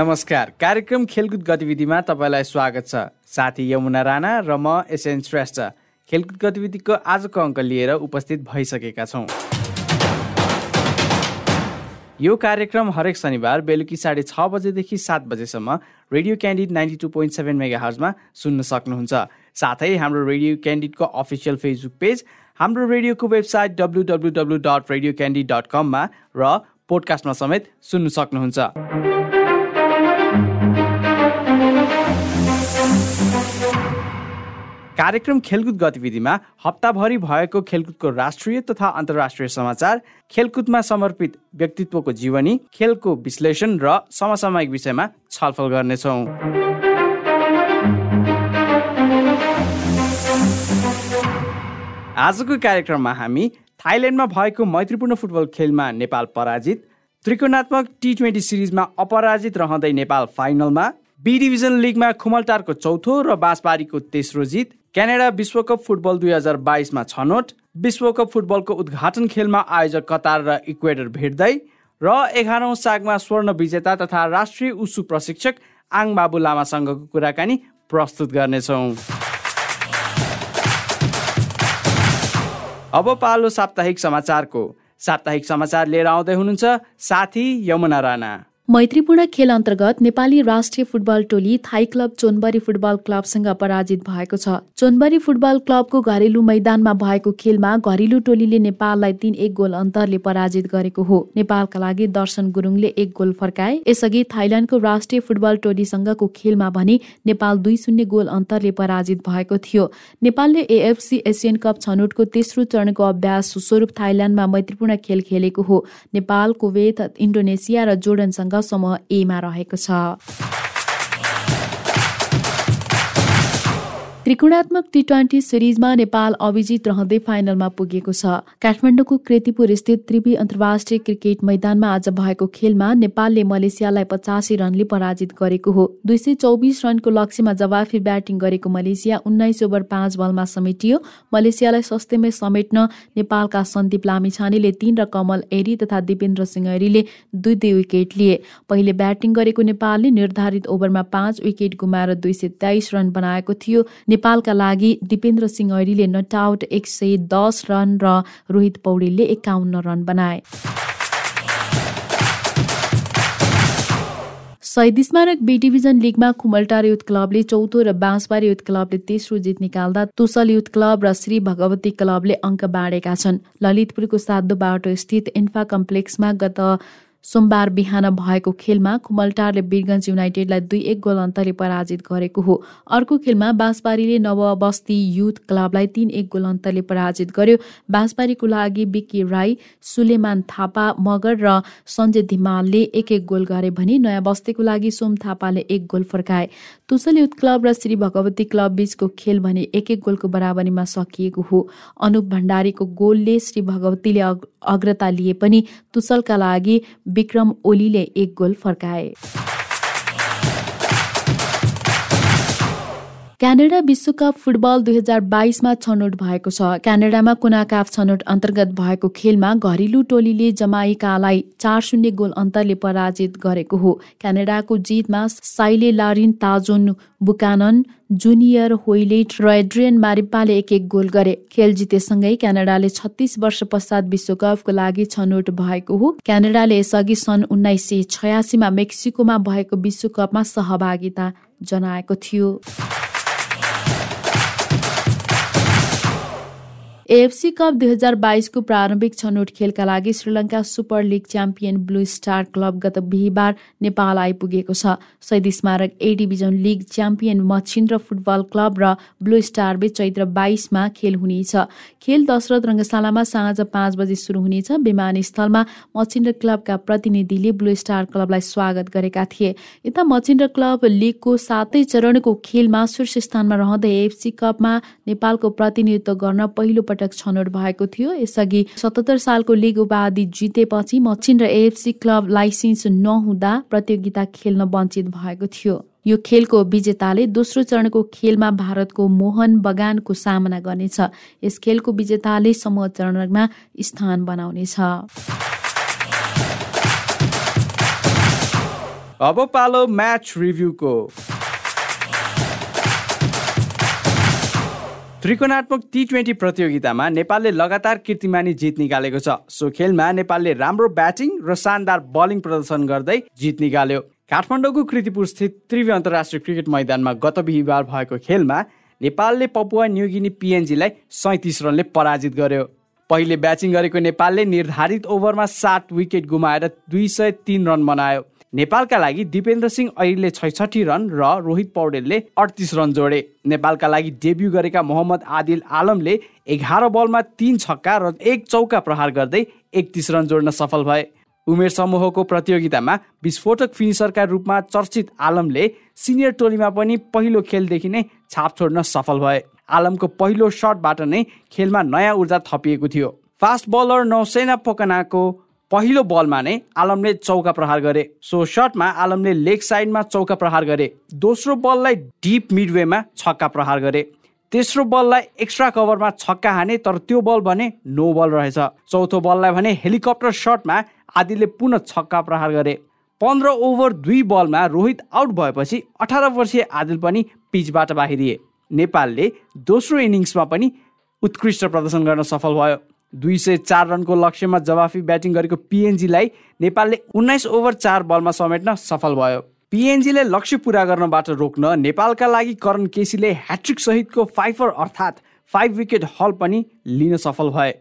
नमस्कार। कार्यक्रम खेलकुद गतिविधिमा तपाईँलाई स्वागत छ। साथी यमुना राणा र म एसएन श्रेष्ठ। खेलकुद गतिविधिको आजको अङ्क लिएर उपस्थित भइसकेका छौँ। यो कार्यक्रम हरेक शनिबार बेलुकी साढे छ बजेदेखि सात बजेसम्म Radio Candid ninety two point seven mega हर्जमा सुन्न सक्नुहुन्छ। साथै हाम्रो रेडियो क्यान्डिडको अफिसियल फेसबुक पेज हाम्रो रेडियोको website W W W dot Radio Candid dot कममा र पोडकास्टमा समेत सुन्न सक्नुहुन्छ। कार्यक्रम खेलकुद गतिविधिमा हप्ताभरि भएको खेलकुदको राष्ट्रिय तथा अन्तर्राष्ट्रिय समाचार खेलकुदमा समर्पित व्यक्तित्वको जीवनी खेलको विश्लेषण र समसामयिक विषयमा छलफल गर्नेछौँ। आजको कार्यक्रममा हामी थाइल्यान्डमा भएको मैत्रीपूर्ण फुटबल खेलमा नेपाल पराजित त्रिकोणात्मक टी ट्वेन्टी सिरिजमा अपराजित रहँदै नेपाल फाइनलमा बी डिभिजन लिगमा खुमलटारको चौथो र बाँसबारीको तेस्रो जित क्यानाडा विश्वकप फुटबल दुई हजार बाइसमा छनौट विश्वकप फुटबलको उद्घाटन खेलमा आयोजक कतार र इक्वेटर भेट्दै र एघारौँ सागमा स्वर्ण विजेता तथा राष्ट्रिय उसु प्रशिक्षक आङ बाबु लामासँगको कुराकानी प्रस्तुत गर्नेछौँ। अब पालो साप्ताहिक समाचारको साप्ताहिक समाचार लिएर आउँदै हुनुहुन्छ साथी यमुना राणा। मैत्रीपूर्ण खेल अन्तर्गत नेपाली राष्ट्रिय फुटबल टोली थाई क्लब चोनबरी फुटबल क्लबसँग पराजित भएको छ। चोनबरी फुटबल क्लबको घरेलु मैदानमा भएको खेलमा घरेलु टोलीले नेपाललाई तीन एक गोल अन्तरले पराजित गरेको हो। नेपालका लागि दर्शन गुरुङले एक गोल फर्काए। यसअघि थाइल्याण्डको राष्ट्रिय फुटबल टोलीसँगको खेलमा भने नेपाल दुई शून्य गोल अन्तरले पराजित भएको थियो। नेपालले एएफसी एसियन कप छनौटको तेस्रो चरणको अभ्यास स्वरूप थाइल्याण्डमा मैत्रीपूर्ण खेल खेलेको हो। नेपाल कुवेत इन्डोनेसिया र जोर्डनसँग समूह एमा रहेको छ त्रिकोणात्मक टी ट्वेन्टी सिरिजमा नेपाल अभिजित रहँदै फाइनलमा पुगेको छ। काठमाडौँको कृतिपुर स्थित त्रिवी अन्तर्राष्ट्रिय क्रिकेट मैदानमा आज भएको खेलमा नेपालले मलेसियालाई पचासी रनले पराजित गरेको हो। दुई सय चौबिस रनको लक्ष्यमा जवाफी ब्याटिङ गरेको मलेसिया उन्नाइस ओभर पाँच बलमा समेटियो। मलेसियालाई सस्तेमै समेट्न नेपालका सन्दीप लामिछानेले तीन र कमल एरी तथा दिपेन्द्र सिंह एरीले दुई दुई विकेट लिए। पहिले ब्याटिङ गरेको नेपालले निर्धारित ओभरमा पाँच विकेट गुमाएर दुई सय तेइस रन बनाएको थियो। नेपालका लागि दिपेन्द्र सिंह ऐरीले नट आउट एक सय दस रन र रोहित पौडेलले एकाउन्न रन बनाए। शहीद स्मारक बी डिभिजन लिगमा खुमलटार युथ क्लबले चौथो र बाँसबारी युथ क्लबले तेस्रो जित निकाल्दा तुसल युथ क्लब र श्री भगवती क्लबले अङ्क बाँडेका छन्। ललितपुरको सातो बाटो स्थित इन्फा कम्प्लेक्समा गत सोमबार बिहान भएको खेलमा कुमलटारले वीरगञ्ज युनाइटेडलाई दुई एक गोल अन्तरले पराजित गरेको हो। अर्को खेलमा बाँसबारीले नवबस्ती युथ क्लबलाई तीन एक गोल अन्तरले पराजित गर्यो। बाँसबारीको लागि बिक्की राई सुलेमान थापा मगर र सञ्जय धिमालले एक एक गोल गरे भने नयाँ बस्तीको लागि सोम थापाले एक गोल फर्काए। तुसल युथ क्लब र श्री भगवती क्लब बीचको खेल भने एक एक गोलको बराबरीमा सकिएको हो। अनुप भण्डारीको गोलले श्री भगवतीले अग्रता लिए पनि तुसलका लागि विक्रम ओलीले एक गोल फर्काए। क्यानाडा विश्वकप फुटबल दुई हजार बाइसमा छनौट भएको छ। क्यानाडामा कुनाकाफ छनौट अन्तर्गत भएको खेलमा घरेलु टोलीले जमाइकालाई चार शून्य गोल अन्तरले पराजित गरेको हो। क्यानाडाको जितमा Cyle Larin Tajon Buchanan junior Hoilett र एड्रियन मारिप्पाले एक एक गोल गरे। खेल जितेसँगै क्यानाडाले छत्तिस वर्ष पश्चात विश्वकपको लागि छनौट भएको हो। क्यानाडाले यसअघि सन् उन्नाइस सय छयासीमा मेक्सिकोमा भएको विश्वकपमा सहभागिता जनाएको थियो। एएफसी कप दुई हजार बाइसको प्रारम्भिक छनौट खेलका लागि Sri Lanka super league champion blue star club गत बिहिबार नेपाल आइपुगेको छ। Shahid Smarak A division league champion Machhindra football club र ब्लू स्टार बीच चैत्र बाइसमा खेल हुनेछ। खेल दशरथ रङ्गशालामा साँझ पाँच बजे सुरु हुनेछ। विमानस्थलमा मछिन्द्र क्लबका प्रतिनिधिले ब्लू स्टार क्लबलाई स्वागत गरेका थिए। यता मछिन्द्र क्लब लिगको सातै चरणको खेलमा शीर्ष स्थानमा रहँदै एएफसी कपमा नेपालको प्रतिनिधित्व गर्न पहिलो पटक छनौट भएको थियो। यसअघि सतहत्तर सालको लिग उपाधि जितेपछि मचिन र एएफसी क्लब लाइसेन्स नहुँदा प्रतियोगिता खेल्न वञ्चित भएको थियो। यो खेलको विजेताले दोस्रो चरणको खेलमा भारतको मोहन बगानको सामना गर्नेछ। यस खेलको विजेताले समूह चरणमा स्थान बनाउनेछ। अब पालो म्याच रिभ्यूको त्रिकोणात्मक टी ट्वेन्टी प्रतियोगितामा नेपालले लगातार कीर्तिमानी जित निकालेको छ। सो खेलमा नेपालले राम्रो ब्याटिङ र शानदार बलिङ प्रदर्शन गर्दै जित निकाल्यो। काठमाडौँको कृतिपुर स्थित त्रिवी अन्तर्राष्ट्रिय क्रिकेट मैदानमा गत बिहिबार भएको खेलमा नेपालले पपुवा न्युगिनी पिएनजीलाई सैतिस रनले पराजित गर्यो। पहिले ब्याटिङ गरेको नेपालले निर्धारित ओभरमा सात विकेट गुमाएर दुई सय तिन रन बनायो। नेपालका लागि दिपेन्द्र सिंह अहिले छैसठी रन र रोहित पौडेलले अडतिस रन जोडे। नेपालका लागि डेब्यू गरेका मोहम्मद आदिल आलमले एघार बलमा तीन छक्का र एक चौका प्रहार गर्दै एकतिस रन जोड्न सफल भए। उमेर समूहको प्रतियोगितामा विस्फोटक फिनिसरका रूपमा चर्चित आलमले सिनियर टोलीमा पनि पहिलो खेलदेखि नै छाप छोड्न सफल भए। आलमको पहिलो सटबाट नै खेलमा नयाँ ऊर्जा थपिएको थियो। फास्ट बलर नौसेना पोकनाको पहिलो बलमा नै आलमले चौका प्रहार गरे। सो सटमा आलमले लेग साइडमा चौका प्रहार गरे। दोस्रो बललाई डिप मिडवेमा छक्का प्रहार गरे। तेस्रो बललाई एक्स्ट्रा कभरमा छक्का हाने तर त्यो बल भने नो बल रहेछ। चौथो बललाई भने हेलिकप्टर सटमा आदिले पुनः छक्का प्रहार गरे। पन्ध्र ओभर दुई बलमा रोहित आउट भएपछि अठार वर्षीय आदिल पनि पिचबाट बाहिरिए। नेपालले दोस्रो इनिङ्समा पनि उत्कृष्ट प्रदर्शन गर्न सफल भयो। दुई सय चार रनको लक्ष्यमा जवाफी ब्याटिङ गरेको पिएनजीलाई नेपालले उन्नाइस ओभर चार बलमा समेट्न सफल भयो। पिएनजीले लक्ष्य पुरा गर्नबाट रोक्न नेपालका लागि करण केसीले ह्याट्रिक सहितको फाइफर अर्थात् फाइभ विकेट हल पनि लिन सफल भए।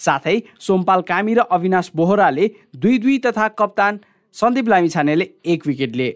साथै सोमपाल कामी र अविनाश बोहराले दुई दुई तथा कप्तान सन्दीप लामिछानेले एक विकेट लिए।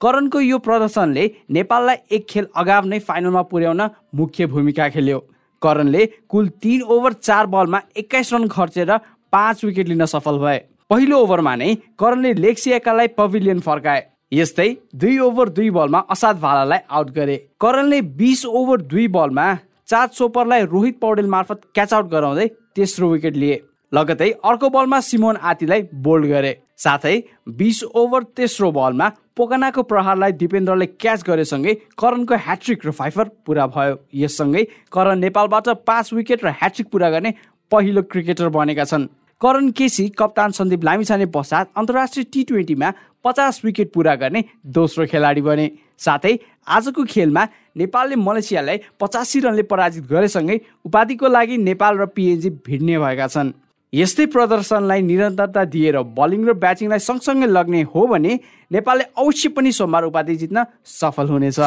करणको यो प्रदर्शनले नेपाललाई एक खेल अगाव नै फाइनलमा पुर्याउन मुख्य भूमिका खेल्यो। करणले कुल तिन ओभर चार बलमा एक्काइस रन खर्चेर पाँच विकेट लिन सफल भए। पहिलो ओभरमा नै करणले लेक्सियाकालाई पभिलियन फर्काए। यस्तै दुई ओभर दुई बलमा असाद भालालाई आउट गरे। करणले बिस ओभर दुई बलमा चार चोपरलाई रोहित पौडेल मार्फत क्याच आउट गराउँदै तेस्रो विकेट लिए। लगतै अर्को बलमा सिमोन आतीलाई बोल्ड गरे। साथै बिस ओभर तेस्रो बलमा पोकनाको प्रहारलाई दिपेन्द्रले क्याच गरेसँगै करणको ह्याट्रिक र फाइफर पुरा भयो। यससँगै करण नेपालबाट पाँच विकेट र ह्याट्रिक पुरा गर्ने पहिलो क्रिकेटर बनेका छन्। करण केसी कप्तान सन्दीप लामिछाने पश्चात अन्तर्राष्ट्रिय टी ट्वेन्टीमा पचास विकेट पुरा गर्ने दोस्रो खेलाडी बने। साथै आजको खेलमा नेपालले मलेसियालाई पचासी रनले पराजित गरेसँगै उपाधिको लागि नेपाल र पिएनजी भिड्ने भएका छन्। यस्तै प्रदर्शनलाई निरन्तरता दिएर बलिङ र ब्याटिङलाई सँगसँगै लग्ने हो भने नेपालले अवश्य पनि सोमबार उपाधि जित्न सफल हुनेछ।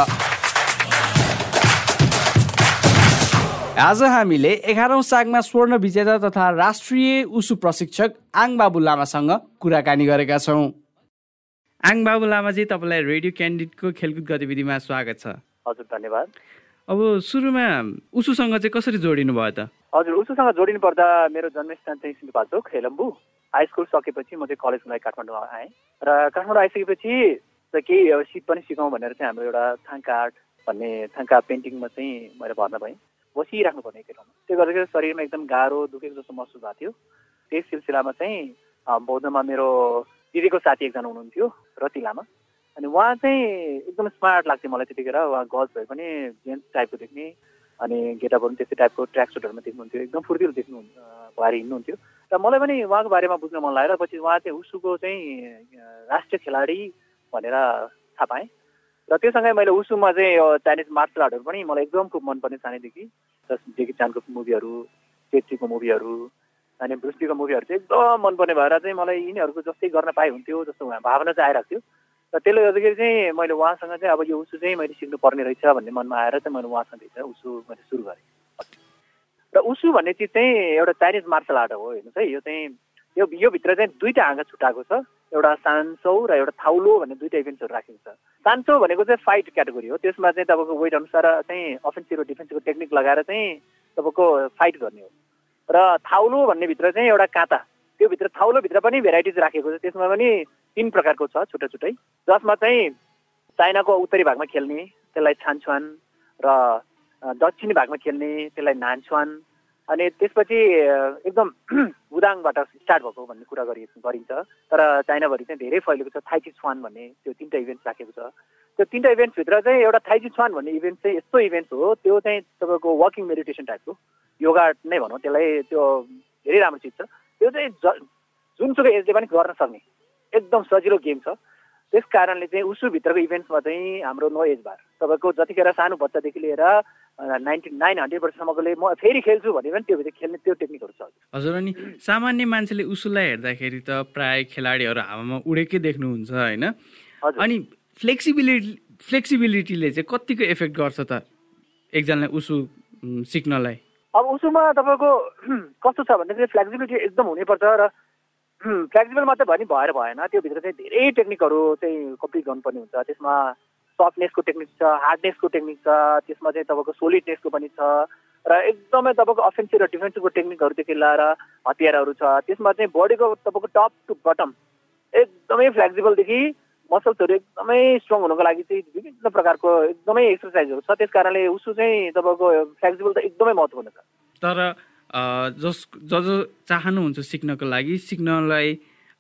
आज हामीले एघारौँ सागमा स्वर्ण विजेता तथा राष्ट्रिय उसु प्रशिक्षक आङ बाबु लामासँग कुराकानी गरेका छौँ। आङ बाबु लामाजी तपाईँलाई रेडियो क्यान्डिडेटको खेलकुद गतिविधिमा स्वागत छ। हजुर धन्यवाद। अब सुरुमा उसुसँग चाहिँ कसरी जोडिनु भयो त? हजुर उसुसँग जोडिनु पर्दा मेरो जन्मस्थान चाहिँ सिन्धुपाल्चोक हेलम्बु हाई स्कुल सकेपछि म चाहिँ कलेजको लागि काठमाडौँ आएँ। र काठमाडौँ आइसकेपछि केही अब सिप पनि सिकाउँ भनेर चाहिँ हाम्रो एउटा थाङ्का आर्ट भन्ने थाङ्का पेन्टिङमा चाहिँ मैले भर्ना भएँ। बसिराख्नु पर्ने एक ठाउँमा। त्यो गर्दाखेरि शरीरमा एकदम गाह्रो दुखेको जस्तो महसुस भएको थियो। त्यही सिलसिलामा चाहिँ बौद्धमा मेरो दिदीको साथी एकजना हुनुहुन्थ्यो रति लामा अनि उहाँ चाहिँ एकदम स्मार्ट लाग्थ्यो मलाई त्यतिखेर। उहाँ गर्ल्स भए पनि जेन्ट्स टाइपको देख्ने। अनि गेटअपहरू त्यस्तै टाइपको ट्र्याक सुटहरूमा देख्नुहुन्थ्यो। एकदम फुर्तिलो देख्नु भएर हिँड्नुहुन्थ्यो। र मलाई पनि उहाँको बारेमा बुझ्न मन लागेर पछि उहाँ चाहिँ उसुको चाहिँ राष्ट्रिय खेलाडी भनेर थाहा पाएँ। र त्योसँगै मैले उसुमा चाहिँ चाइनिज मार्सल आर्टहरू पनि मलाई एकदम खुब मनपर्ने सानैदेखि। जेकी चानको मुभीहरू चेत्रीको मुभीहरू अनि ब्रुस्टीको मुभीहरू चाहिँ एकदम मनपर्ने भएर चाहिँ मलाई यिनीहरूको जस्तै गर्न पाए हुन्थ्यो जस्तो भावना चाहिँ आइरहेको थियो। र त्यसले गर्दाखेरि चाहिँ मैले उहाँसँग चाहिँ अब यो उसु चाहिँ मैले सिक्नुपर्ने रहेछ भन्ने मनमा आएर चाहिँ मैले उहाँसँग चाहिँ उसु मैले सुरु गरेँ। र उसु भन्ने चिज चाहिँ एउटा चाइनिज मार्सल आर्ट हो हेर्नुहोस् है यो चाहिँ यो यो भित्र चाहिँ दुईवटा आँगा छुट्टाएको छ एउटा सान्सौ र एउटा थाउलो भन्ने दुईवटा इभेन्ट्सहरू राखिएको छ। सान्सौ भनेको चाहिँ फाइट क्याटेगोरी हो त्यसमा चाहिँ तपाईँको वेट अनुसार चाहिँ अफेन्सिभ र डिफेन्सिभको टेक्निक लगाएर चाहिँ तपाईँको फाइट गर्ने हो। र थाउलो भन्ने भित्र चाहिँ एउटा काँता त्यो भित्र थाउलोभित्र पनि भेराइटिज राखेको छ त्यसमा पनि तिन प्रकारको छ छुट्टा छुट्टै जसमा चाहिँ चाइनाको उत्तरी भागमा खेल्ने त्यसलाई छानछुवान र दक्षिणी भागमा खेल्ने त्यसलाई नानछुवान। अनि त्यसपछि एकदम बुदाङबाट स्टार्ट भएको भन्ने कुरा गरि गरिन्छ। तर चाइनाभरि चाहिँ धेरै फैलेको छ थाइची छुवान भन्ने त्यो तिनवटा इभेन्ट राखेको छ। त्यो तिनवटा इभेन्ट्सभित्र चाहिँ एउटा थाइची छुवान भन्ने इभेन्ट चाहिँ यस्तो इभेन्ट हो त्यो चाहिँ तपाईँको वाकिङ मेडिटेसन टाइपको। योगा नै भनौँ त्यसलाई त्यो धेरै राम्रो चिज छ। त्यो चाहिँ जुनसुकै एजले पनि गर्न सक्ने। एकदम सजिलो गेम छ। त्यस कारणले चाहिँ उसुभित्रको इभेन्ट्समा चाहिँ हाम्रो नो एज बार तपाईँको जतिखेर सानो बच्चादेखि लिएर नाइन्टी नाइन हन्ड्रेड वर्षसम्मकोले म फेरि खेल्छु भने पनि त्योभित्र खेल्ने त्यो टेक्निकहरू छ। हजुर अनि सामान्य मान्छेले उसुलाई हेर्दाखेरि त प्राय खेलाडीहरू हावामा उडेकै देख्नुहुन्छ होइन? अनि फ्लेक्सिबिलिटी फ्लेक्सिबिलिटीले चाहिँ कतिको इफेक्ट गर्छ त एकजनालाई उसु सिक्नलाई? अब उसुमा तपाईँको कस्तो छ भन्दाखेरि फ्लेक्सिबिलिटी एकदम हुनैपर्छ र फ्लेक्सिबल मात्रै भयो नि भएर भएन। त्योभित्र चाहिँ धेरै टेक्निकहरू चाहिँ कम्प्लिट गर्नुपर्ने हुन्छ। त्यसमा सफ्टनेसको टेक्निक छ हार्डनेसको टेक्निक छ त्यसमा चाहिँ तपाईँको सोलिडनेसको पनि छ र एकदमै तपाईँको अफेन्सिभ र डिफेन्सिभको टेक्निकहरूदेखि लिएर हतियारहरू छ। त्यसमा चाहिँ बडीको तपाईँको टप टु बटम एकदमै फ्लेक्सिबलदेखि मसल्सहरू एकदमै स्ट्रङ हुनुको लागि चाहिँ विभिन्न प्रकारको एकदमै एक्सर्साइजहरू छ। त्यस कारणले उसो चाहिँ तपाईँको फ्लेक्सिबल त एकदमै महत्त्वपूर्ण छ। तर जस ज जो चाहनुहुन्छ सिक्नको लागि सिक्नलाई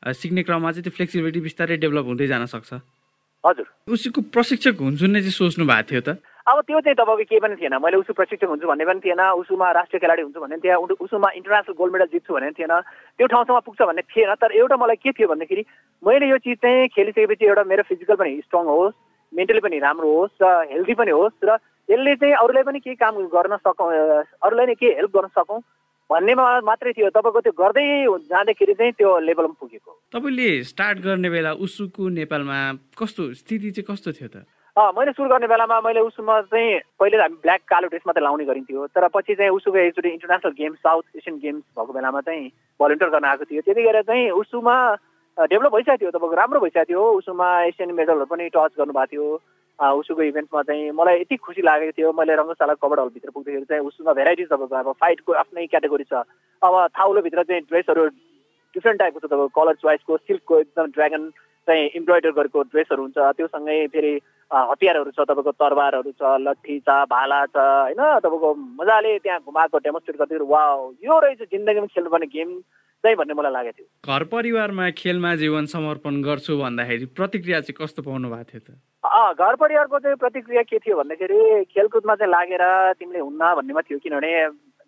सिक्ने क्रममा चाहिँ त्यो फ्लेक्सिबिलिटी बिस्तारै डेभलप हुँदै जान सक्छ। हजुर। उसको प्रशिक्षक हुन्छु नै चाहिँ सोच्नु भएको थियो त। अब त्यो चाहिँ तपाईँको केही पनि थिएन। मैले उसको प्रशिक्षक हुन्छु भन्ने पनि थिएन। उसुमा राष्ट्रिय खेलाडी हुन्छु भन्ने थिएन। उसुमा इन्टरनेसनल गोल्ड मेडल जित्छु भन्ने थिएन। त्यो ठाउँसम्म पुग्छ भन्ने थिएन। तर एउटा मलाई के थियो भन्दाखेरि मैले यो चिज चाहिँ खेलिसकेपछि एउटा मेरो फिजिकल पनि स्ट्रङ होस् मेन्टली पनि राम्रो होस् र हेल्दी पनि होस् र यसले चाहिँ अरूलाई पनि केही काम गर्न सकौँ अरूलाई नै केही हेल्प गर्न सकौँ। भन्नेमा मात्रै थियो तपाईँको त्यो गर्दै जाँदाखेरि चाहिँ त्यो लेभलमा पुगेको। तपाईँले स्टार्ट गर्ने बेला उसुको नेपालमा कस्तो स्थिति चाहिँ कस्तो थियो त? मैले सुरु गर्ने बेलामा मैले उसुमा चाहिँ पहिले हामी ब्ल्याक कालो ड्रेस मात्रै लाउने गरिन्थ्यो तर पछि चाहिँ उसुको एकचोटि international games south Asian games भएको बेलामा चाहिँ भलिन्टियर गर्न आएको थियो। त्यतिखेर चाहिँ उसुमा डेभलप भइसकेको थियो तपाईँको राम्रो भइसकेको थियो। उसुमा एसियन मेडलहरू पनि टच गर्नुभएको थियो। उसुको इभेन्टमा चाहिँ मलाई यति खुसी लागेको थियो मैले रङ्गशाला कबड हलभित्र पुग्दाखेरि चाहिँ उसुमा भेराइटिज तपाईँको अब फाइटको आफ्नै क्याटेगोरी छ। अब थाउलोभित्र चाहिँ ड्रेसहरू डिफ्रेन्ट टाइपको छ तपाईँको कलर चोइसको सिल्कको एकदम ड्रागन चाहिँ इम्ब्रोइडर गरेको ड्रेसहरू हुन्छ त्योसँगै फेरि हतियारहरू छ तपाईँको तरबारहरू छ लट्ठी छ भाला छ होइन? तपाईँको मजाले त्यहाँ घुमाएको डेमोन्स्ट्रेट गर्दै वा यो रहेछ जिन्दगीमा खेल्नुपर्ने गेम चाहिँ भन्ने मलाई लागेको थियो। घर परिवारमा खेलमा जीवन समर्पण गर्छु भन्दाखेरि प्रतिक्रिया चाहिँ कस्तो पाउनु भएको थियो त? घर परिवारको चाहिँ प्रतिक्रिया के थियो भन्दाखेरि खेलकुदमा चाहिँ लागेर तिमीले हुन्न भन्नेमा थियो किनभने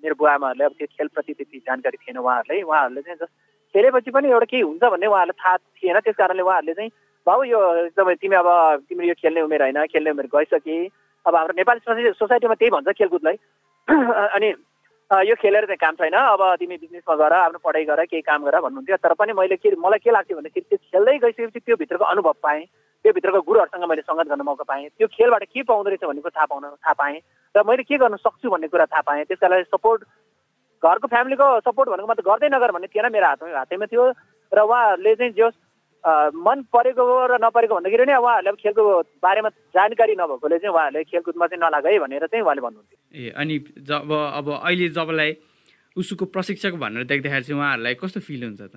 मेरो बुवा आमाहरूले अब त्यो खेलप्रति त्यति जानकारी थिएन उहाँहरूलाई उहाँहरूले चाहिँ जस्ट खेलेपछि पनि एउटा केही हुन्छ भन्ने उहाँहरूलाई थाहा थिएन। त्यस कारणले उहाँहरूले चाहिँ बाबु यो तिमी अब तिम्रो यो खेल्ने उमेर होइन खेल्ने उमेर गइसके अब हाम्रो नेपाली सोसाइटीमा त्यही भन्छ खेलकुदलाई। अनि यो खेलेर चाहिँ काम छैन। अब तिमी बिजनेसमा गर आफ्नो पढाइ गर केही काम गर भन्नुहुन्थ्यो। तर पनि मैले के मलाई के लाग्थ्यो भन्दाखेरि त्यो खेल्दै गइसकेपछि त्यो भित्रको अनुभव पाएँ। त्यो भित्रको गुरुहरूसँग मैले सङ्गत गर्न मौका पाएँ। त्यो खेलबाट के पाउँदो रहेछ भन्ने कुरा थाहा पाउन थाहा पाएँ। र मैले के गर्न सक्छु भन्ने कुरा थाहा पाएँ। त्यस कारणले सपोर्ट घरको फ्यामिलीको सपोर्ट भनेको मात्रै गर्दै नगर भन्ने थिएन मेरो हातमा हातैमा थियो र उहाँहरूले चाहिँ जो मन परेको र नपरेको भन्दाखेरि नै उहाँहरूले अब खेलको बारेमा जानकारी नभएकोले चाहिँ उहाँहरूले खेलकुदमा चाहिँ नलाग है भनेर चाहिँ उहाँले भन्नुहुन्थ्यो। ए अनि जब अब अहिले जबलाई उसुको प्रशिक्षक भनेर देख्दाखेरि चाहिँ उहाँहरूलाई कस्तो फिल हुन्छ त?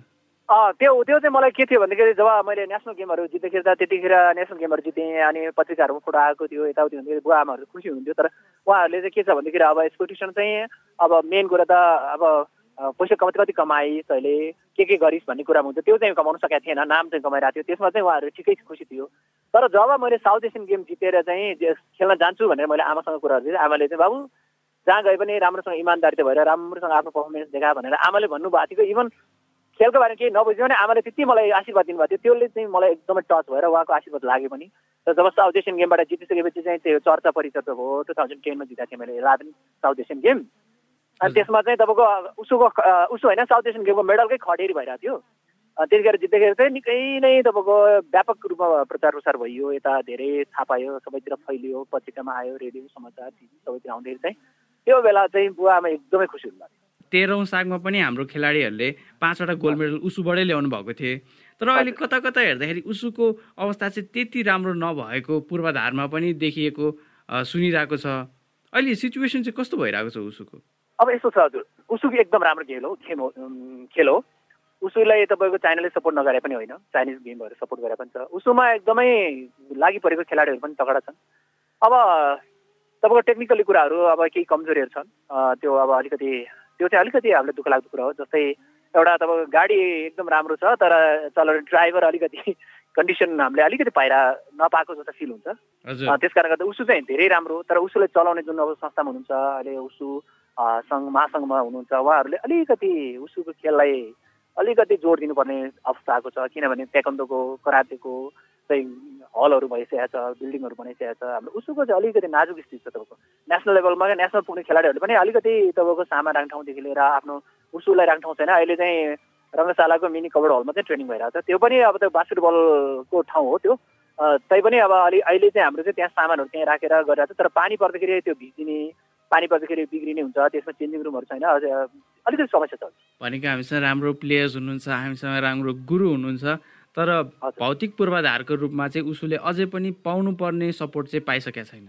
त्यो त्यो चाहिँ मलाई के थियो भन्दाखेरि जब मैले नेसनल गेमहरू जित्दाखेरि त त्यतिखेर नेसनल गेमहरू जितेँ अनि पत्रिकाहरूमा फोटो आएको थियो यताउति हुन्थ्यो बुवा आमाहरू खुसी हुन्थ्यो तर उहाँहरूले चाहिँ के छ भन्दाखेरि अब यसको ट्युसन चाहिँ अब मेन कुरा त अब पैसा कति कति कमाइस् तैँले के के गरिस् भन्ने कुरा हुन्थ्यो त्यो चाहिँ कमाउनु सकेको थिएन नाम चाहिँ कमाइरहेको थियो। त्यसमा चाहिँ उहाँहरू ठिकै खुसी थियो। तर जब मैले साउथ एसियन गेम जितेर चाहिँ खेल्न जान्छु भनेर मैले आमासँग कुराहरू दिएँ आमाले चाहिँ बाबु जहाँ गए पनि राम्रोसँग इमान्दारिता भएर राम्रोसँग आफ्नो पर्फर्मेन्स देखा भनेर आमाले भन्नुभएको थियो। इभन खेलको बारेमा केही नबुझ्यो भने आमाले त्यति मलाई आशीर्वाद दिनुभएको थियो। त्यसले चाहिँ मलाई एकदमै टच भएर उहाँको आशीर्वाद लाग्यो पनि। र जब साउथ एसियन गेमबाट जितिसकेपछि चाहिँ त्यो चर्चा परिचर्चा भयो। टु थाउजन्ड टेनमा जिताएको थिएँ मैले इलेभेन साउथ एसियन गेम अनि त्यसमा चाहिँ तपाईँको उसोको उसो होइन साउथ एसियन गेमको मेडलकै खडेरी भइरहेको थियो। त्यतिखेर जित्दाखेरि चाहिँ निकै नै तपाईँको व्यापक रूपमा प्रचार प्रसार भइयो। यता धेरै थाहा पायो सबैतिर फैलियो पत्रिकामा आयो रेडियो समाचार टिभी सबैतिर आउँदाखेरि चाहिँ। त्यो बेला चाहिँ बुवामा एकदमै खुसी हुनुभएको तेह्रौँ सागमा पनि हाम्रो खेलाडीहरूले पाँचवटा गोल्ड मेडल उसुबाटै ल्याउनु भएको थिए तर अहिले कता कता हेर्दाखेरि उसुको अवस्था चाहिँ त्यति राम्रो नभएको पूर्वाधारमा पनि देखिएको सुनिरहेको छ। अहिले सिचुएसन चाहिँ कस्तो भइरहेको छ उसुको? अब यस्तो छ हजुर। उसुको एकदम राम्रो खेल हो खेल हो खेल हो। उसुलाई तपाईँको चाइनाले सपोर्ट नगरे पनि होइन चाइनिज गेमहरू सपोर्ट गरे पनि छ। उसुमा एकदमै लागि परेको खेलाडीहरू पनि तगडा छन्। अब तपाईँको टेक्निकली कुराहरू अब केही कमजोरीहरू छन्। त्यो अब अलिकति त्यो चाहिँ अलिकति हामीलाई दुःख लाग्दो कुरा हो। जस्तै एउटा तपाईँको गाडी एकदम राम्रो छ तर चलाउने ड्राइभर अलिकति कन्डिसन हामीले अलिकति पाइरा नपाएको जस्तो फिल हुन्छ। त्यस कारणले गर्दा उसु चाहिँ धेरै राम्रो तर उसुलाई चलाउने जुन अब संस्थामा हुनुहुन्छ अहिले उसु सङ्घ महासङ्घमा हुनुहुन्छ उहाँहरूले अलिकति उसुको खेललाई अलिकति जोड दिनुपर्ने अवस्था आएको छ। किनभने तेकन्दोको करातेको चाहिँ हलहरू भइसकेको छ बिल्डिङहरू बनाइसकेको छ हाम्रो उसुको चाहिँ अलिकति नाजुक स्थिति छ तपाईँको। नेसनल लेभलमा नेसनल पुग्ने खेलाडीहरूले पनि अलिकति तपाईँको सामान राख्ने ठाउँदेखि लिएर आफ्नो उसुलाई राख्ने ठाउँ छैन। अहिले चाहिँ रङ्गशालाको मिनी कभर हलमा चाहिँ ट्रेनिङ भइरहेको छ। त्यो पनि अब त्यो बास्केटबलको ठाउँ हो त्यो। तैपनि अब अलि अहिले चाहिँ हाम्रो चाहिँ त्यहाँ सामानहरू त्यहाँ राखेर गरिरहेको छ। तर पानी पर्दाखेरि त्यो भिजिने पानी पर्दाखेरि बिग्रिने हुन्छ। त्यसमा चेन्जिङ रुमहरू छैन। अलिकति समस्या छ। भनेको हामीसँग राम्रो प्लेयर्स हुनुहुन्छ हामीसँग राम्रो गुरु हुनुहुन्छ। तर भौतिक पूर्वाधारको रूपमा चाहिँ उसले अझै पनि पाउनु पर्ने सपोर्ट चाहिँ पाइसकेका छैन।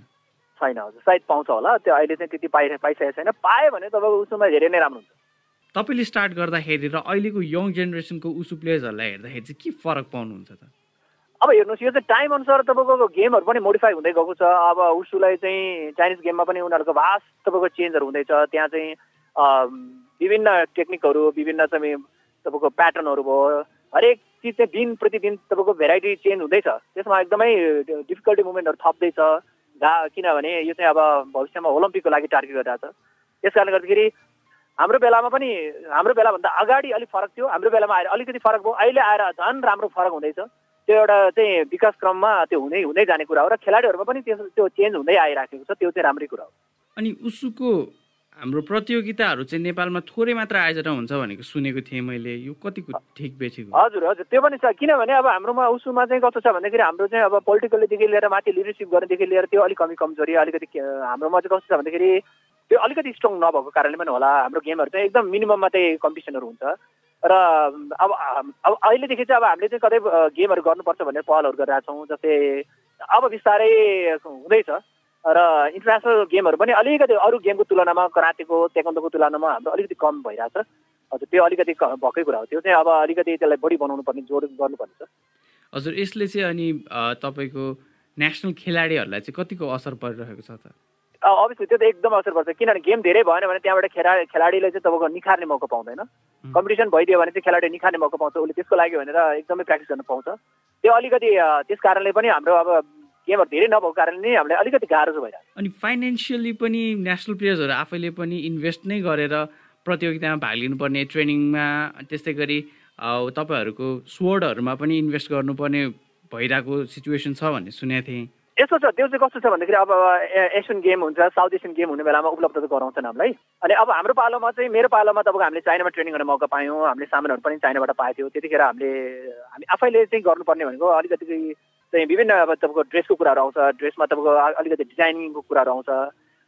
छैन हजुर। सायद पाउँछ होला। त्यो अहिले चाहिँ त्यति पाइ पाइसकेको छैन। पायो भने तपाईँको उसोमा धेरै नै राम्रो हुन्छ। तपाईँले स्टार्ट गर्दाखेरि र अहिलेको यङ जेनेरेसनको उसु प्लेयर्सहरूलाई हेर्दाखेरि चाहिँ के फरक पाउनुहुन्छ त? अब हेर्नुहोस् यो चाहिँ टाइम अनुसार तपाईँको गेमहरू पनि मोडिफाई हुँदै गएको छ। अब उसुलाई चाहिँ चाइनिज गेममा पनि उनीहरूको भास्ट तपाईँको चेन्जहरू हुँदैछ। त्यहाँ चाहिँ विभिन्न टेक्निकहरू विभिन्न चाहिँ तपाईँको प्याटर्नहरू भयो। हरेक चिज चाहिँ दिन प्रतिदिन तपाईँको भेराइटी चेन्ज हुँदैछ। त्यसमा एकदमै डिफिकल्टी मुभमेन्टहरू थप्दैछ। गा किनभने यो चाहिँ अब भविष्यमा ओलम्पिकको लागि टार्गेट गरिरहेको छ त्यस कारणले गर्दाखेरि हाम्रो बेलामा पनि हाम्रो बेलाभन्दा अगाडि अलिक फरक थियो। हाम्रो बेलामा आएर अलिकति फरक भयो। अहिले आएर झन् राम्रो फरक हुँदैछ। त्यो एउटा चाहिँ विकास क्रममा त्यो हुँदै हुँदै जाने कुरा हो। र खेलाडीहरूमा पनि त्यो त्यो चेन्ज हुँदै आइराखेको छ। त्यो चाहिँ राम्रै कुरा हो। अनि उसुको हाम्रो प्रतियोगिताहरू चाहिँ नेपालमा थोरै मात्र आयोजना हुन्छ भनेको सुनेको थिएँ मैले। यो कतिको ठिक बेठिक हजुर हजुर त्यो पनि छ। किनभने अब हाम्रोमा उसुमा चाहिँ कस्तो छ भन्दाखेरि हाम्रो चाहिँ अब पोलिटिकल्लीदेखि लिएर माथि लिडरसिप गर्नेदेखि लिएर त्यो अलिक कमी कमजोरी अलिकति हाम्रोमा चाहिँ कस्तो छ भन्दाखेरि त्यो अलिकति स्ट्रङ नभएको कारणले पनि होला। हाम्रो गेमहरू चाहिँ एकदम मिनिमम मात्रै कम्पिटिसनहरू हुन्छ। र अब अब अहिलेदेखि चाहिँ अब हामीले चाहिँ कतै गेमहरू गर्नुपर्छ भनेर पहलहरू गरिरहेछौँ। जस्तै अब बिस्तारै हुँदैछ। र इन्टरनेसनल गेमहरू पनि अलिकति अरू गेमको तुलनामा करातेको तेकन्दोको तुलनामा हाम्रो अलिकति कम भइरहेछ हजुर त्यो अलिकति भएकै कुरा हो। त्यो चाहिँ अब अलिकति त्यसलाई बढी बनाउनु पर्ने जोड गर्नुपर्ने छ। हजुर यसले चाहिँ अनि तपाईँको नेसनल खेलाडीहरूलाई चाहिँ कतिको असर परिरहेको छ त? अभियसली त्यो त एकदम असर पर्छ। किनभने गेम धेरै भएन भने त्यहाँबाट खेला खेलाडीले चाहिँ तपाईँको निखार्ने मौका पाउँदैन। कम्पिटिसन भइदियो भने चाहिँ खेलाडी निखार्ने मौका पाउँछ। उसले त्यसको लागि भनेर एकदमै प्र्याक्टिस गर्न पाउँछ। त्यो अलिकति त्यस कारणले पनि हाम्रो अब गेमहरू धेरै नभएको कारणले नै हामीलाई अलिकति गाह्रो छ। भइरहेको अनि फाइनेन्सियली पनि नेसनल प्लेयर्सहरू आफैले पनि इन्भेस्ट नै गरेर प्रतियोगितामा भाग लिनुपर्ने ट्रेनिङमा त्यस्तै गरी तपाईँहरूको स्वर्डहरूमा पनि इन्भेस्ट गर्नुपर्ने भइरहेको सिचुएसन छ भन्ने सुनेको थिएँ। यस्तो छ त्यो चाहिँ कस्तो छ भन्दाखेरि अब एसियन गेम हुन्छ साउथ एसियन गेम हुने बेलामा उपलब्ध गराउँछन् हामीलाई। अनि अब हाम्रो पालोमा चाहिँ मेरो पालोमा तपाईँको हामीले चाइनामा ट्रेनिङ गर्ने मौका पायौँ हामीले सामानहरू पनि चाइनाबाट पाएको थियो त्यतिखेर हामीले हामी आफैले चाहिँ गर्नुपर्ने भनेको अलिकति चाहिँ विभिन्न अब तपाईँको ड्रेसको कुराहरू आउँछ ड्रेसमा तपाईँको अलिकति डिजाइनिङको कुराहरू आउँछ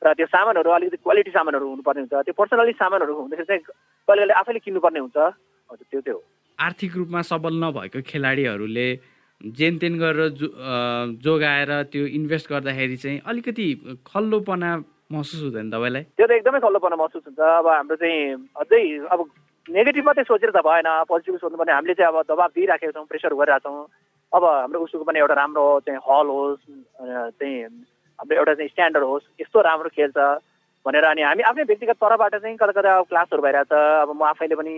र त्यो सामानहरू अलिकति क्वालिटी सामानहरू हुनुपर्ने हुन्छ। त्यो पर्सनली सामानहरू हुँदाखेरि चाहिँ कहिले कहिले आफैले किन्नुपर्ने हुन्छ। हजुर त्यो त्यो हो। आर्थिक रूपमा सबल नभएको खेलाडीहरूले जेन तेन गरेर जो जोगाएर त्यो इन्भेस्ट गर्दाखेरि चाहिँ अलिकति खल्लोपना महसुस हुँदैन तपाईँलाई? त्यो त एकदमै खल्लोपना महसुस हुन्छ। अब हाम्रो चाहिँ अझै अब नेगेटिभ मात्रै सोचेर त भएन। पोजिटिभ सोध्नुपर्ने। हामीले चाहिँ अब दबाब दिइराखेका छौँ प्रेसर गरिरहेको छौँ अब हाम्रो उसको पनि एउटा राम्रो चाहिँ हल होस् चाहिँ हाम्रो एउटा चाहिँ स्ट्यान्डर्ड होस् यस्तो राम्रो खेल्छ भनेर अनि हामी आफ्नै व्यक्तिगत तर्फबाट चाहिँ कता कता अब क्लासहरू भइरहेछ अब म आफैले पनि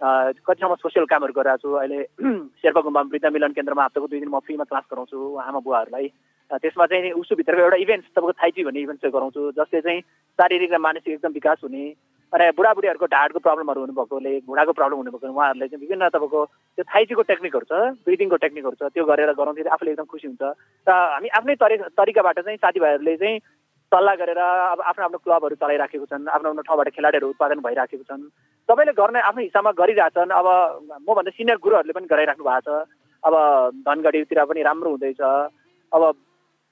कतिसम्म सोसियल कामहरू गरिरहेको छु। अहिले शेर्पा गुम्बामा वृद्ध मिलन केन्द्रमा हप्ताको दुई दिन म फ्रीमा क्लास गराउँछु। आमा बुवाहरूलाई त्यसमा चाहिँ उसुभित्रको एउटा इभेन्ट्स तपाईँको थाइची भन्ने इभेन्ट चाहिँ गराउँछु। जसले चाहिँ शारीरिक र मानसिक एकदम विकास हुने अनि बुढाबुढीहरूको ढाडको प्रब्लमहरू हुनुभएकोले घुँडाको प्रब्लम हुनुभएको उहाँहरूले चाहिँ विभिन्न तपाईँको त्यो थाइजीको टेक्निकहरू छ ब्रिदिङको टेक्निकहरू छ त्यो गरेर गराउँदाखेरि आफूले एकदम खुसी हुन्छ। र हामी आफ्नै तरि तरिकाबाट चाहिँ साथीभाइहरूले चाहिँ सल्लाह गरेर अब आफ्नो आफ्नो क्लबहरू चलाइराखेको छन् आफ्नो आफ्नो ठाउँबाट खेलाडीहरू उत्पादन भइराखेको छन्। सबैले गर्ने आफ्नो हिसाबमा गरिरहेछन्। अब मभन्दा सिनियर गुरुहरूले पनि गराइराख्नु भएको छ। अब धनगढीतिर पनि राम्रो हुँदैछ। अब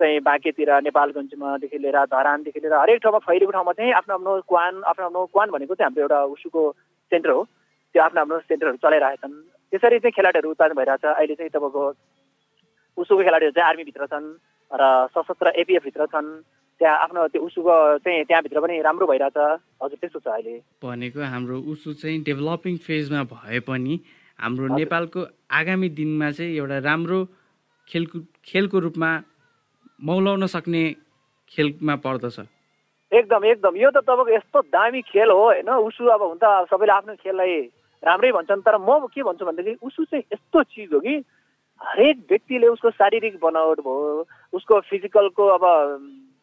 चाहिँ बाँकेतिर नेपालगञ्जमादेखि लिएर धरानदेखि लिएर हरेक ठाउँमा फैलिएको ठाउँमा चाहिँ आफ्नो आफ्नो क्वान आफ्नो आफ्नो क्वान भनेको चाहिँ हाम्रो एउटा उसुको सेन्टर हो। त्यो आफ्नो आफ्नो सेन्टरहरू चलाइरहेछन्। त्यसरी चाहिँ खेलाडीहरू उत्पादन भइरहेछ। अहिले चाहिँ तपाईँको उसुको खेलाडीहरू चाहिँ आर्मीभित्र छन् र सशस्त्र एपिएफभित्र छन्। त्यहाँ आफ्नो त्यो उसुको चाहिँ त्यहाँभित्र पनि राम्रो भइरहेछ। हजुर त्यस्तो छ अहिले। भनेको हाम्रो उसु चाहिँ डेभलपिङ फेजमा भए पनि हाम्रो नेपालको आगामी दिनमा चाहिँ एउटा राम्रो खेलकुद खेलको रूपमा मौलाउन सक्ने खेलमा पर्दछ। एकदम एकदम। यो त तपाईँको यस्तो दामी खेल हो होइन? उसु अब हुन त सबैले आफ्नो खेललाई राम्रै भन्छन् तर म के भन्छु भनेदेखि उसु चाहिँ यस्तो चिज हो कि हरेक व्यक्तिले उसको शारीरिक बनावट भयो उसको फिजिकलको अब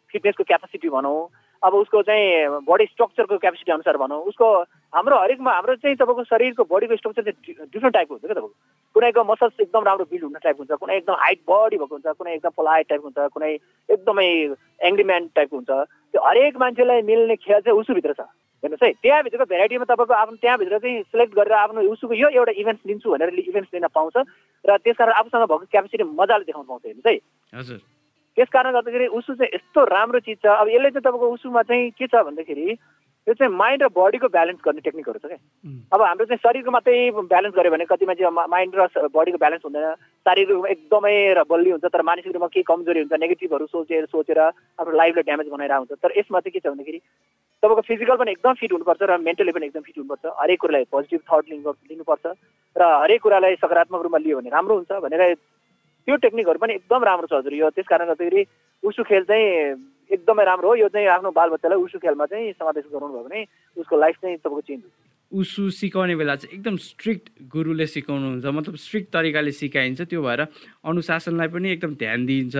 फिटनेसको क्यापासिटी भनौँ अब उसको चाहिँ बडी स्ट्रक्चरको क्यापेसिटी अनुसार भनौँ। उसको हाम्रो हरेकमा हाम्रो चाहिँ तपाईँको शरीरको बडीको स्ट्रक्चर चाहिँ डिफ्रेन्ट टाइपको हुन्छ क्या तपाईँको। कुनैको मसल्स एकदम राम्रो बिल्ड हुने टाइपको हुन्छ कुनै एकदम हाइट बडी भएको हुन्छ कुनै एकदम पोलाइट टाइपको हुन्छ कुनै एकदमै एङ्ग्रिम्यान टाइपको हुन्छ। त्यो हरेक मान्छेलाई मिल्ने खेल चाहिँ उसुभित्र छ। हेर्नुहोस् है त्यहाँभित्रको भेराइटीमा तपाईँको आफ्नो त्यहाँभित्र चाहिँ सिलेक्ट गरेर आफ्नो उसुको यो एउटा इभेन्ट्स लिन्छु भनेर इभेन्ट्स लिन पाउँछ। र त्यस कारण आफूसँग भएको क्यापेसिटी मजाले देखाउन पाउँछ हेर्नुहोस् है। हजुर। त्यस कारणले गर्दाखेरि उसु चाहिँ यस्तो राम्रो चिज छ। अब यसले चाहिँ तपाईँको उसुमा चाहिँ के छ भन्दाखेरि यो चाहिँ माइन्ड र बडीको ब्यालेन्स गर्ने टेक्निकहरू छ क्या। अब हाम्रो चाहिँ शरीरको मात्रै ब्यालेन्स गऱ्यो भने कतिमा चाहिँ माइन्ड र बडीको ब्यालेन्स हुँदैन। शारीरिक रूपमा एकदमै र बलियो हुन्छ तर मानसिक रूपमा केही कमजोरी हुन्छ नेगेटिभहरू सोचेर सोचेर आफ्नो लाइफलाई ड्यामेज बनाएर हुन्छ। तर यसमा चाहिँ के छ भन्दाखेरि तपाईँको फिजिकल पनि एकदम फिट हुनुपर्छ र मेन्टली पनि एकदम फिट हुनुपर्छ। हरेक कुरालाई पोजिटिभ थट लिनु लिनुपर्छ। र हरेक कुरालाई सकारात्मक रूपमा लियो भने राम्रो हुन्छ भनेर त्यो टेक्निकहरू पनि एकदम राम्रो छ हजुर। यो त्यस कारण गर्दाखेरि उसु खेल चाहिँ एकदमै राम्रो हो। यो चाहिँ आफ्नो बालबच्चालाई उसु खेलमा चाहिँ समावेश गराउनु भयो भने उसको लाइफ चाहिँ तपाईँको चेन्ज हुन्छ। उसु सिकाउने बेला चाहिँ एकदम स्ट्रिक्ट गुरुले सिकाउनुहुन्छ। मतलब स्ट्रिक्ट तरिकाले सिकाइन्छ। त्यो भएर अनुशासनलाई पनि एकदम ध्यान दिइन्छ।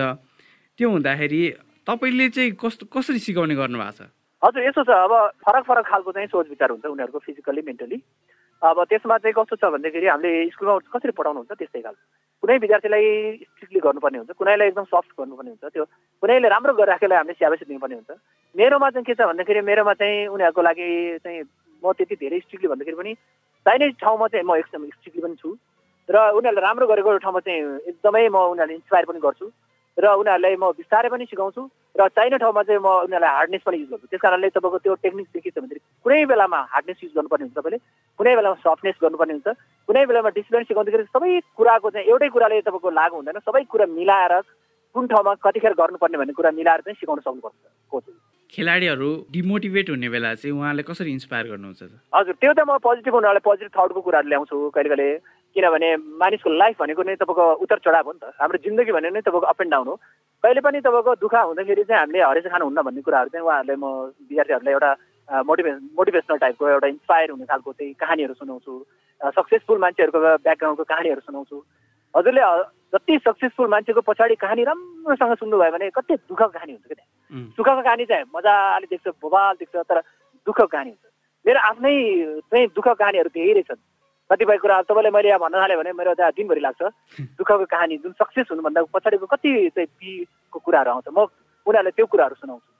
त्यो हुँदाखेरि तपाईँले चाहिँ कस्तो कसरी सिकाउने गर्नुभएको छ? हजुर यस्तो छ। अब फरक फरक खालको चाहिँ सोच विचार हुन्छ उनीहरूको फिजिकल्ली मेन्टली। अब त्यसमा चाहिँ कस्तो छ भन्दाखेरि हामीले स्कुलमा कसरी पढाउनुहुन्छ त्यस्तै खालको। कुनै विद्यार्थीलाई स्ट्रिक्टली गर्नुपर्ने हुन्छ कुनैलाई एकदम सफ्ट गर्नुपर्ने हुन्छ त्यो कुनैले राम्रो गरिराखेलाई हामीले स्याबेसी दिनुपर्ने हुन्छ। मेरोमा चाहिँ के छ भन्दाखेरि मेरोमा चाहिँ उनीहरूको लागि चाहिँ म त्यति धेरै स्ट्रिक्टली भन्दाखेरि पनि चाहिने ठाउँमा चाहिँ म एकदम स्ट्रिक्टली पनि छु। र उनीहरूले राम्रो गरेको ठाउँमा चाहिँ एकदमै म उनीहरूलाई इन्सपायर पनि गर्छु। र उनीहरूलाई म बिस्तारै पनि सिकाउँछु र चाहिने ठाउँमा चाहिँ म उनीहरूलाई हार्डनेस पनि युज गर्छु। त्यस कारणले तपाईँको त्यो टेक्निक चाहिँ के छ कुनै बेलामा हार्डनेस युज गर्नुपर्ने हुन्छ तपाईँले कुनै बेलामा सफ्टनेस गर्नुपर्ने हुन्छ कुनै बेलामा डिसिप्लिन सिकाउँदाखेरि सबै कुराको चाहिँ एउटै कुराले तपाईँको लागु हुँदैन सबै कुरा मिलाएर कुन ठाउँमा कतिखेर गर्नुपर्ने भन्ने कुरा मिलाएर चाहिँ सिकाउन सक्नुपर्छ कोच खेलाडीहरू डिमोटिभेट हुने बेला चाहिँ उहाँले कसरी इन्सपायर गर्नुहुन्छ हजुर त्यो त म पोजिटिभ उनीहरूलाई पोजिटिभ थटको कुराहरू ल्याउँछु कहिले कहिले। किनभने मानिसको लाइफ भनेको नै तपाईँको उतार चढाव हो नि त। हाम्रो जिन्दगी भनेको नै तपाईँको अप एन्ड डाउन हो। कहिले पनि तपाईँको दुःख हुँदाखेरि चाहिँ हामीले हरेस खानुहुन्न भन्ने कुराहरू चाहिँ उहाँहरूले म विद्यार्थीहरूलाई एउटा मोटिभेस मोटिभेसनल टाइपको एउटा इन्सपायर हुने खालको चाहिँ कहानीहरू सुनाउँछु। सक्सेसफुल मान्छेहरूको ब्याकग्राउन्डको कहानीहरू सुनाउँछु। हजुरले जति सक्सेसफुल मान्छेको पछाडि कहानी राम्रोसँग सुन्नुभयो भने कति दुःखको कहानी हुन्छ क्या त्यहाँ। सुखको कहानी चाहिँ मजाले देख्छ बोबाल देख्छ तर दुःखको कहानी हुन्छ। मेरो आफ्नै चाहिँ दुःखको कहानीहरू धेरै छन्। कतिपय कुरा तपाईँले मैले यहाँ भन्न थालेँ भने मेरो त्यहाँ दिनभरि लाग्छ। दुःखको कहानी जुन सक्सेस हुनुभन्दा पछाडिको कति चाहिँ पीको कुराहरू आउँछ म उनीहरूलाई त्यो कुराहरू सुनाउँछु।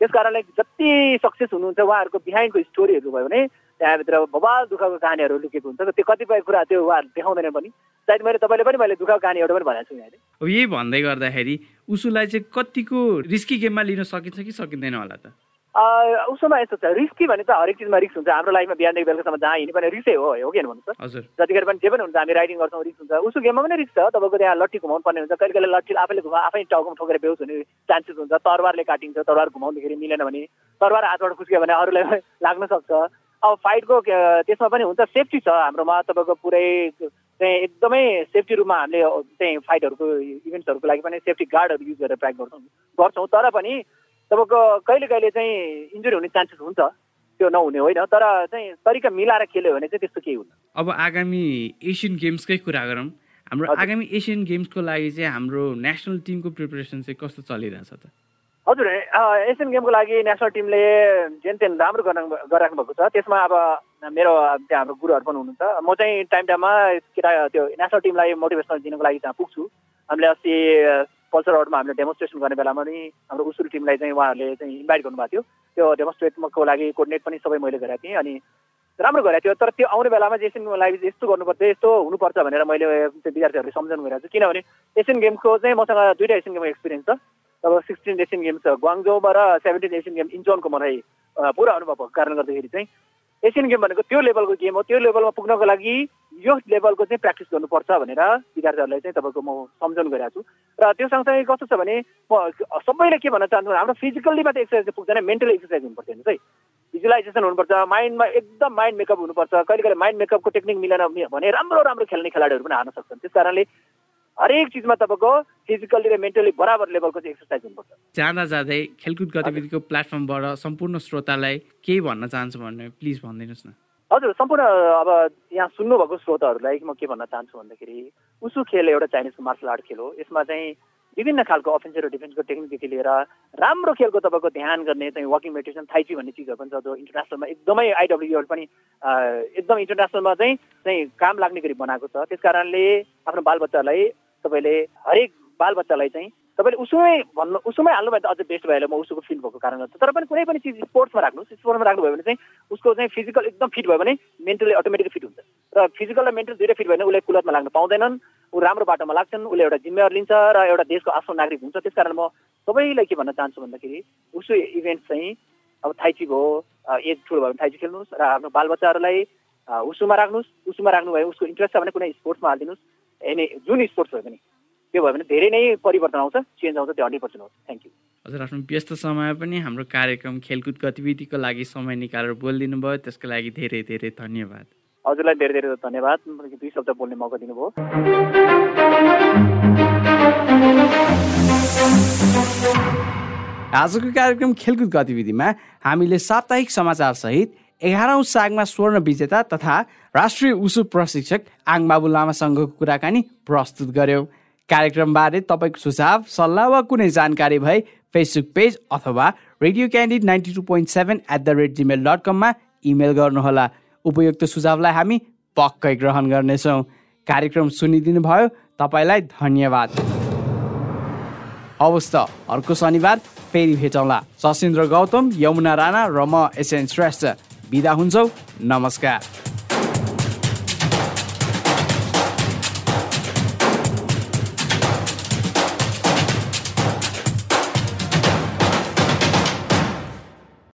त्यस कारणले जति सक्सेस हुनुहुन्छ उहाँहरूको बिहाइन्डको स्टोरीहरू भयो भने त्यहाँभित्र बबाल दुःखको कहानीहरू लुकेको हुन्छ त्यो कतिपय कुरा त्यो उहाँहरू देखाउँदैन पनि। सायद मैले तपाईँले पनि मैले दुःखको कहानी एउटा पनि भनेको छु यहाँले अब यही भन्दै गर्दाखेरि उसुलाई चाहिँ कतिको रिस्की गेममा लिन सकिन्छ कि सकिँदैन होला त? उसोमा यस्तो छ रिस्की भने त हरेक चिजमा रिस्क हुन्छ। हाम्रो लाइफमा बिहानदेखि बेलुकासम्म जहाँ हिँड्ने पनि रिस्कै हो हो कि भन्नुहोस् जतिखेर पनि जे पनि हुन्छ हामी राइडिङ गर्छौँ रिस्क हुन्छ। उसो गेममा पनि रिस्क छ तपाईँको त्यहाँ लट्ठी घुमाउनु पर्ने हुन्छ। कहिले कहिले लट्ठी आफैले घुमा आफै टाउकोमा ठोकेर बेहोस हुने चान्सेस हुन्छ। तरवारले काटिन्छ तरवार घुमाउँदाखेरि मिलेन भने तरवार हातबाट खुस्क्यो भने अरूलाई लाग्न सक्छ। अब फाइटको त्यसमा पनि हुन्छ सेफ्टी छ हाम्रोमा। तपाईँको पुरै चाहिँ एकदमै सेफ्टी रूपमा हामीले चाहिँ फाइटहरूको इभेन्ट्सहरूको लागि पनि सेफ्टी गार्डहरू युज गरेर प्र्याक गर्छौँ। गर्छौँ तर पनि तपाईँको कहिले कहिले चाहिँ इन्जुरी हुने चान्सेस हुन्छ त्यो नहुने होइन तर चाहिँ तरिका मिलाएर खेल्यो भने चाहिँ त्यस्तो केही हुन्न। अब आगामी एसियन गेम्सकै कुरा गरौँ। हाम्रो आगामी एसियन गेम्सको लागि चाहिँ हाम्रो नेसनल टिमको प्रिपरेसन चाहिँ कस्तो चलिरहेछ त? हजुर एसियन गेमको लागि नेसनल टिमले जेन तेन राम्रो गरिराख्नु भएको छ। त्यसमा अब मेरो त्यहाँ हाम्रो गुरुहरू पनि हुनुहुन्छ। म चाहिँ टाइम टाइममा केटा त्यो नेसनल टिमलाई मोटिभेसनल दिनुको लागि त्यहाँ पुग्छु। हामीले अस्ति पल्सर रोडमा हामीले डेमोन्स्ट्रेसन गर्ने बेलामा पनि हाम्रो उसुरी टिमलाई चाहिँ उहाँहरूले चाहिँ इन्भाइट गर्नुभएको थियो। त्यो डेमोन्स्ट्रेटको लागि कोर्डिनेट पनि सबै मैले गरेको थिएँ अनि राम्रो गरेको थियो। तर त्यो आउने बेलामा एसियनको लागि यस्तो गर्नुपर्छ यस्तो हुनुपर्छ भनेर मैले विद्यार्थीहरूले सम्झाउनु गरेको छु। किनभने एसियन गेमको चाहिँ मसँग दुइटा एसियन गेमको एक्सपिरियन्स छ। अब सिक्सटिन एसियन गेम्स ग्वाङजोमा र सेभेन्टिन एसियन गेम इन्चोनको मलाई पुरा अनुभव भएको कारणले गर्दाखेरि चाहिँ एसियन गेम भनेको त्यो लेभलको गेम हो त्यो लेभलमा पुग्नको लागि यो लेभलको चाहिँ प्र्याक्टिस गर्नुपर्छ भनेर विद्यार्थीहरूलाई चाहिँ तपाईँको म सम्झाउनु गरिरहेको छु। र त्यो सँगसँगै कस्तो छ भने म सबैले के भन्न चाहन्छु हाम्रो फिजिकल्ली मात्रै एक्सर्साइज पुग्दैन मेन्टल एक्सर्साइज हुनुपर्छ हेर्नुहोस् है। भिजुलाइजेसन हुनुपर्छ माइन्डमा एकदम माइन्ड मेकअप हुनुपर्छ कहिले कहिले माइन्ड मेकअपको टेक्निक मिलेन भने राम्रो राम्रो खेल्ने खेलाडीहरू पनि हार्न सक्छन्। त्यस कारणले हरेक चिजमा तपाईँको फिजिकल्ली र मेन्टली बराबर लेभलको चाहिँ एक्सर्साइज हुनुपर्छ। जाँदा जाँदै खेलकुद गतिविधिको प्लेटफर्मबाट सम्पूर्ण श्रोतालाई केही भन्न चाहन्छु भने प्लिज भनिदिनुहोस् न। हजुर सम्पूर्ण अब यहाँ सुन्नुभएको श्रोताहरूलाई म के भन्न चाहन्छु भन्दाखेरि उसु खेल एउटा चाइनिजको मार्सल आर्ट खेल हो। यसमा चाहिँ विभिन्न खालको अफेन्स र डिफेन्सको टेक्निकदेखि लिएर राम्रो खेलको तपाईँको ध्यान गर्ने चाहिँ वाकिङ मेडिटेसन थाइची भन्ने चिजहरू पनि छ जो इन्टरनेसनलमा एकदमै आइडब्ल्युएल पनि एकदम इन्टरनेसनलमा चाहिँ चाहिँ काम लाग्ने गरी बनाएको छ। त्यस कारणले आफ्नो बालबच्चालाई तपाईँले हरेक बालबच्चालाई चाहिँ तपाईँले उसुमै भन्नु उसुमै हाल्नु भयो त अझै बेस्ट भयो म उसको फिट भएको कारणले तर पनि कुनै पनि चिज स्पोर्ट्समा राख्नुहोस् स्पोर्ट्समा राख्नुभयो भने चाहिँ उसको चाहिँ फिजिकल एकदम फिट भयो भने मेन्टली अटोमेटिकली फिट हुन्छ। र फिजिकल र मेन्टल दुइटै फिट भयो भने उसले कुलतमा लाग्न पाउँदैनन् ऊ राम्रो बाटोमा लाग्छन् उसले एउटा जिम्मेवार लिन्छ र एउटा देशको आफ्नो नागरिक हुन्छ। त्यस कारण म सबैलाई के भन्न चाहन्छु भन्दाखेरि उसो इभेन्ट चाहिँ अब थाइची भयो एज ठुलो भयो भने थाइची खेल्नुहोस् र आफ्नो बालबच्चाहरूलाई उसुमा राख्नुहोस् उसुमा राख्नुभयो उसको इन्ट्रेस्ट छ भने कुनै स्पोर्ट्समा हालिदिनुहोस्। एनी जुन स्पोर्ट्स भयो भने त्यो भयो भने धेरै नै परिवर्तन आउँछ चेन्ज आउँछ त्यो हन्ड्रेड पर्सेन्ट हुन्छ थ्याङ्क यू हजुर आफ्नो व्यस्त समय पनि हाम्रो कार्यक्रम खेलकुद गतिविधिको लागि समय निकालेर बोलिदिनु भयो त्यसको लागि धेरै धेरै धन्यवाद। हजुरलाई धेरै धेरै धन्यवाद। दुई शब्द बोल्ने मौका दिनुभयो। आजको कार्यक्रम खेलकुद गतिविधिमा हामीले साप्ताहिक समाचार सहित एघारौँ सागमा स्वर्ण विजेता तथा राष्ट्रिय उसु प्रशिक्षक आङबाबु लामासँगको कुराकानी प्रस्तुत गर्यौँ। कार्यक्रमबारे तपाईँको सुझाव सल्लाह वा कुनै जानकारी भए फेसबुक पेज अथवा Radio Candid ninety two point seven at the rate Gmail dot कममा इमेल गर्नुहोला। उपयुक्त सुझावलाई हामी पक्कै ग्रहण गर्नेछौँ। कार्यक्रम सुनिदिनु भयो तपाईँलाई धन्यवाद। हवस् त अर्को शनिबार फेरि भेटौँला। सशिन्द्र गौतम यमुना राणा र म एसएन श्रेष्ठ। बिदा हुन्छौ। नमस्कार।